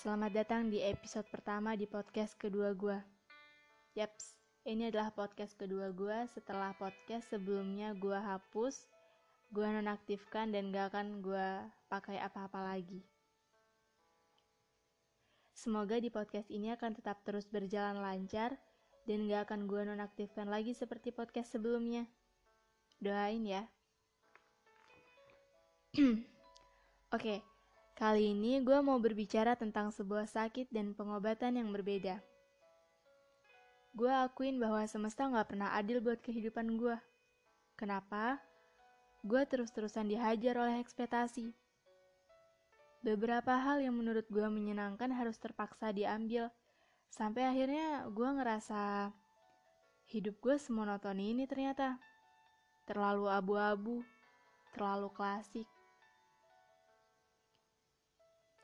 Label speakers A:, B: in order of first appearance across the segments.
A: Selamat datang di episode pertama di podcast kedua gue. Yaps, ini adalah podcast kedua gue setelah podcast sebelumnya gue hapus, gue nonaktifkan dan gak akan gue pakai apa-apa lagi. Semoga di podcast ini akan tetap terus berjalan lancar dan gak akan gue nonaktifkan lagi seperti podcast sebelumnya. Doain ya. Oke, kali ini gue mau berbicara tentang sebuah sakit dan pengobatan yang berbeda. Gue akuin bahwa semesta gak pernah adil buat kehidupan gue. Kenapa? Gue terus-terusan dihajar oleh ekspektasi. Beberapa hal yang menurut gue menyenangkan harus terpaksa diambil, sampai akhirnya gue ngerasa hidup gue semonoton ini ternyata. Terlalu abu-abu, terlalu klasik.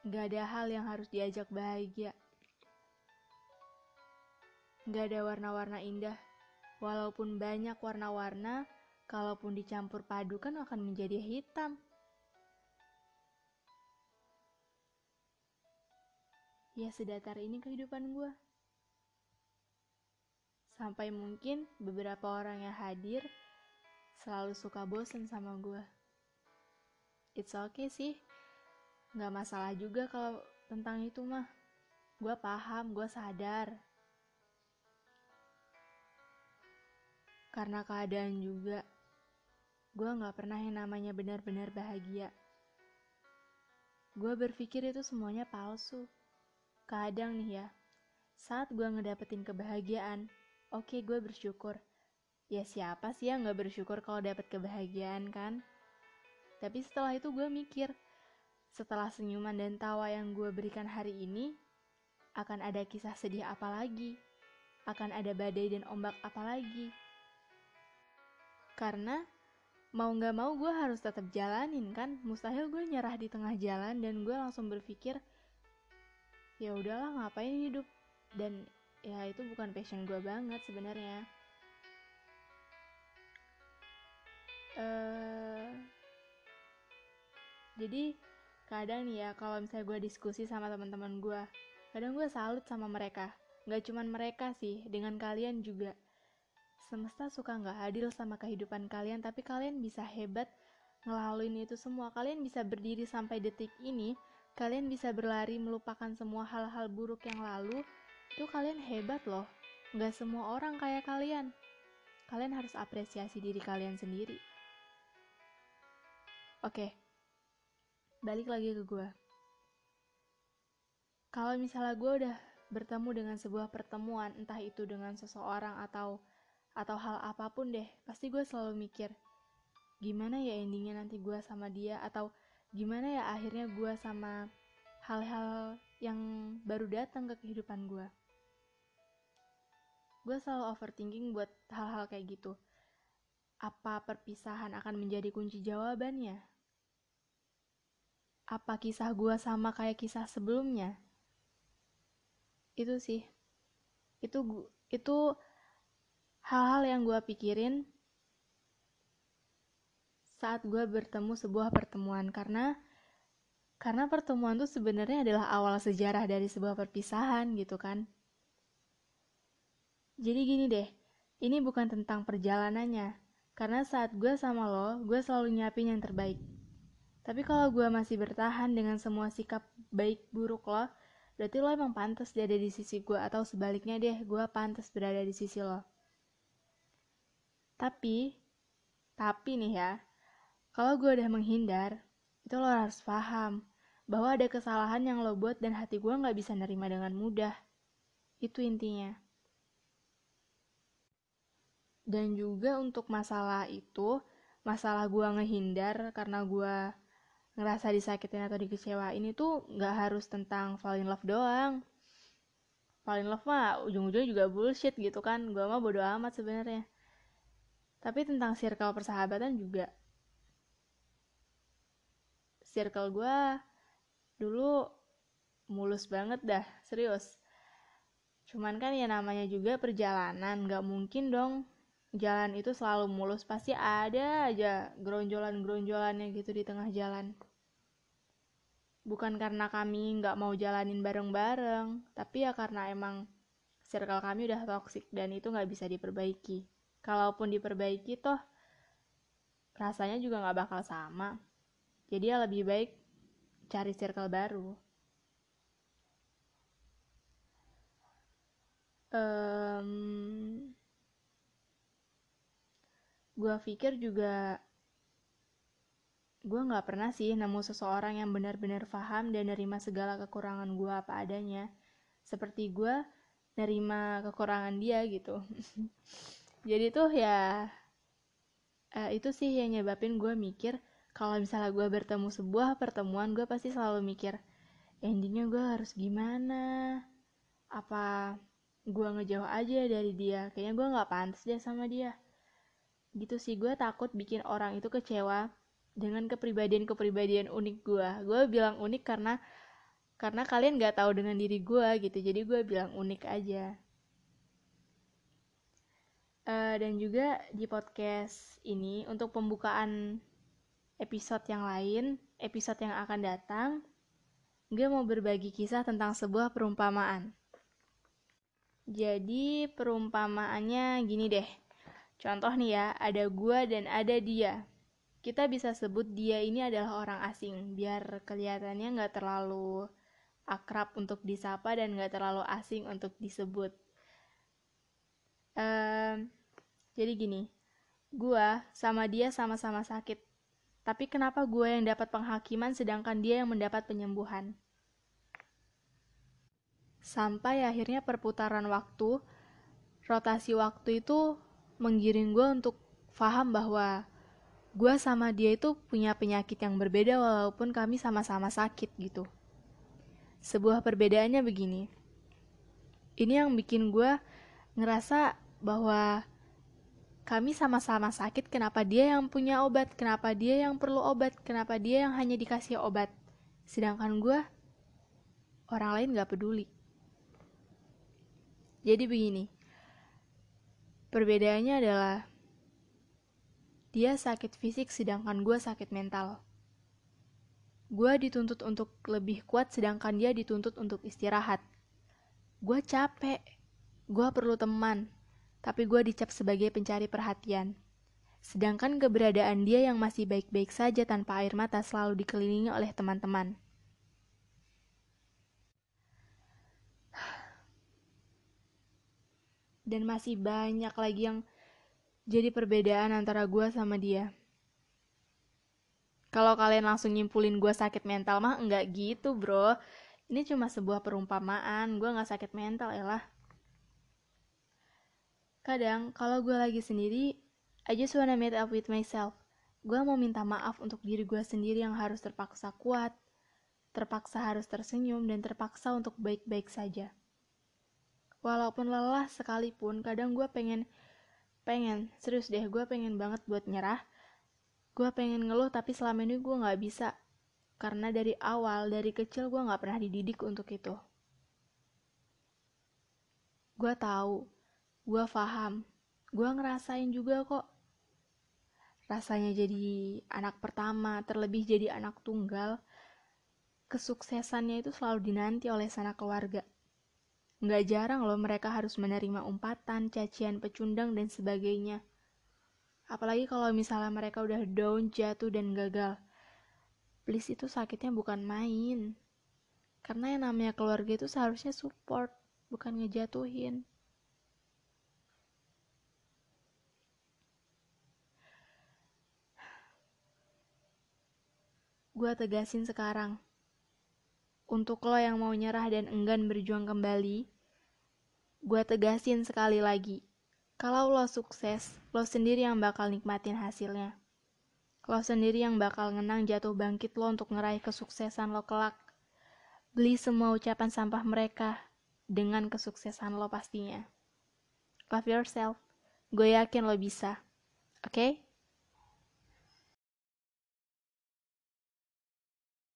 A: Gak ada hal yang harus diajak bahagia. Gak ada warna-warna indah. Walaupun banyak warna-warna, kalaupun dicampur padukan akan menjadi hitam. Ya sedatar ini kehidupan gue. Sampai mungkin beberapa orang yang hadir selalu suka bosen sama gue. It's okay sih, Gak masalah juga kalau tentang itu mah. Gue paham, gue sadar. Karena keadaan juga, gue gak pernah yang namanya benar-benar bahagia. Gue berpikir itu semuanya palsu. Kadang nih ya, saat gue ngedapetin kebahagiaan, oke okay, gue bersyukur. Ya siapa sih yang gak bersyukur kalau dapet kebahagiaan kan? Tapi setelah itu gue mikir, setelah senyuman dan tawa yang gue berikan hari ini, akan ada kisah sedih apa lagi? Akan ada badai dan ombak apa lagi? Karena mau gak mau gue harus tetap jalanin kan, mustahil gue nyerah di tengah jalan dan gue langsung berpikir, ya udahlah ngapain hidup dan ya itu bukan passion gue banget sebenarnya. Uh, jadi kadang nih ya kalau misalnya gue diskusi sama teman-teman gue kadang gue salut sama mereka. Gak cuman mereka sih dengan kalian juga. Semesta suka nggak adil sama kehidupan kalian tapi kalian bisa hebat ngelaluin itu semua. Kalian bisa berdiri sampai detik ini kalian bisa berlari melupakan semua hal-hal buruk yang lalu itu kalian hebat loh. Nggak semua orang kayak kalian. Kalian harus apresiasi diri kalian sendiri. Oke okay balik lagi ke gue. Kalau misalnya gue udah bertemu dengan sebuah pertemuan, entah itu dengan seseorang atau atau hal apa pun deh, pasti gue selalu mikir, gimana ya endingnya nanti gue sama dia atau gimana ya akhirnya gue sama hal-hal yang baru datang ke kehidupan gue. Gue selalu overthinking buat hal-hal kayak gitu. Apa perpisahan akan menjadi kunci jawabannya? Apa kisah gue sama kayak kisah sebelumnya? Itu sih. Itu itu hal-hal yang gue pikirin saat gue bertemu sebuah pertemuan. Karena karena pertemuan itu sebenarnya adalah awal sejarah dari sebuah perpisahan gitu kan. Jadi gini deh ini bukan tentang perjalanannya. Karena saat gue sama lo gue selalu nyiapin yang terbaik tapi kalau gue masih bertahan dengan semua sikap baik buruk lo, berarti lo emang pantas dia ada di sisi gue atau sebaliknya deh, gue pantas berada di sisi lo. Tapi, tapi nih ya, kalau gue udah menghindar, itu lo harus paham bahwa ada kesalahan yang lo buat dan hati gue gak bisa nerima dengan mudah. Itu intinya. Dan juga untuk masalah itu, masalah gue ngehindar karena gue ngerasa disakitin atau dikecewain itu nggak harus tentang fall in love doang. Fall in love mah ujung-ujungnya juga bullshit gitu kan. Gue mah bodo amat sebenarnya. Tapi tentang circle persahabatan juga. Circle gue dulu mulus banget dah serius. Cuman kan ya namanya juga perjalanan nggak mungkin dong jalan itu selalu mulus pasti ada aja geronjolan-geronjolannya gitu di tengah jalan. Bukan karena kami nggak mau jalanin bareng-bareng tapi ya karena emang circle kami udah toxic dan itu nggak bisa diperbaiki. Kalaupun diperbaiki toh rasanya juga nggak bakal sama. Jadi ya lebih baik cari circle baru. Um, gue pikir juga gue nggak pernah sih nemu seseorang yang benar-benar paham dan nerima segala kekurangan gue apa adanya. Seperti gue nerima kekurangan dia gitu. Jadi tuh ya uh, itu sih yang nyebabin gue mikir kalau misalnya gue bertemu sebuah pertemuan gue pasti selalu mikir endingnya gue harus gimana? Apa gue ngejauh aja dari dia? Kayaknya gue nggak pantas deh sama dia gitu sih. Gue takut bikin orang itu kecewa dengan kepribadian-kepribadian unik gue gue bilang unik karena karena kalian gak tahu dengan diri gue gitu. Jadi gue bilang unik aja. Uh, dan juga di podcast ini untuk pembukaan episode yang lain episode yang akan datang gue mau berbagi kisah tentang sebuah perumpamaan. Jadi perumpamaannya gini deh contoh nih ya ada gue dan ada dia kita bisa sebut dia ini adalah orang asing biar kelihatannya nggak terlalu akrab untuk disapa dan nggak terlalu asing untuk disebut. Um, jadi gini, gue sama dia sama-sama sakit, tapi kenapa gue yang dapat penghakiman sedangkan dia yang mendapat penyembuhan? Sampai akhirnya perputaran waktu, rotasi waktu itu menggiring gue untuk paham bahwa gue sama dia itu punya penyakit yang berbeda walaupun kami sama-sama sakit gitu. Sebuah perbedaannya begini. Ini yang bikin gue ngerasa bahwa kami sama-sama sakit, kenapa dia yang punya obat, kenapa dia yang perlu obat, kenapa dia yang hanya dikasih obat. Sedangkan gue, orang lain gak peduli. Jadi begini, perbedaannya adalah dia sakit fisik sedangkan gue sakit mental. Gue dituntut untuk lebih kuat sedangkan dia dituntut untuk istirahat. Gue capek, gue perlu teman, tapi gue dicap sebagai pencari perhatian. Sedangkan keberadaan dia yang masih baik-baik saja tanpa air mata selalu dikelilingi oleh teman-teman. Dan masih banyak lagi yang jadi perbedaan antara gue sama dia. Kalau kalian langsung nyimpulin gue sakit mental mah enggak gitu bro. Ini cuma sebuah perumpamaan, gue gak sakit mental elah. Kadang kalau gue lagi sendiri, I just wanna meet up with myself. Gue mau minta maaf untuk diri gue sendiri yang harus terpaksa kuat, terpaksa harus tersenyum, dan terpaksa untuk baik-baik saja. Walaupun lelah sekalipun, kadang gue pengen pengen serius deh gue pengen banget buat nyerah. Gue pengen ngeluh tapi selama ini gue nggak bisa. Karena dari awal dari kecil gue nggak pernah dididik untuk itu. Gue tahu gue paham gue ngerasain juga kok. Rasanya jadi anak pertama terlebih jadi anak tunggal kesuksesannya itu selalu dinanti oleh sanak keluarga Nggak jarang loh mereka harus menerima umpatan, cacian, pecundang, dan sebagainya. Apalagi kalau misalnya mereka udah down, jatuh, dan gagal. Please itu sakitnya bukan main. Karena yang namanya keluarga itu seharusnya support, bukan ngejatuhin. Gue tegasin sekarang untuk lo yang mau nyerah dan enggan berjuang kembali, gue tegasin sekali lagi. Kalau lo sukses, lo sendiri yang bakal nikmatin hasilnya. Lo sendiri yang bakal ngenang jatuh bangkit lo untuk ngeraih kesuksesan lo kelak. Beli semua ucapan sampah mereka dengan kesuksesan lo pastinya. Love yourself. Gue yakin lo bisa. Oke? Okay?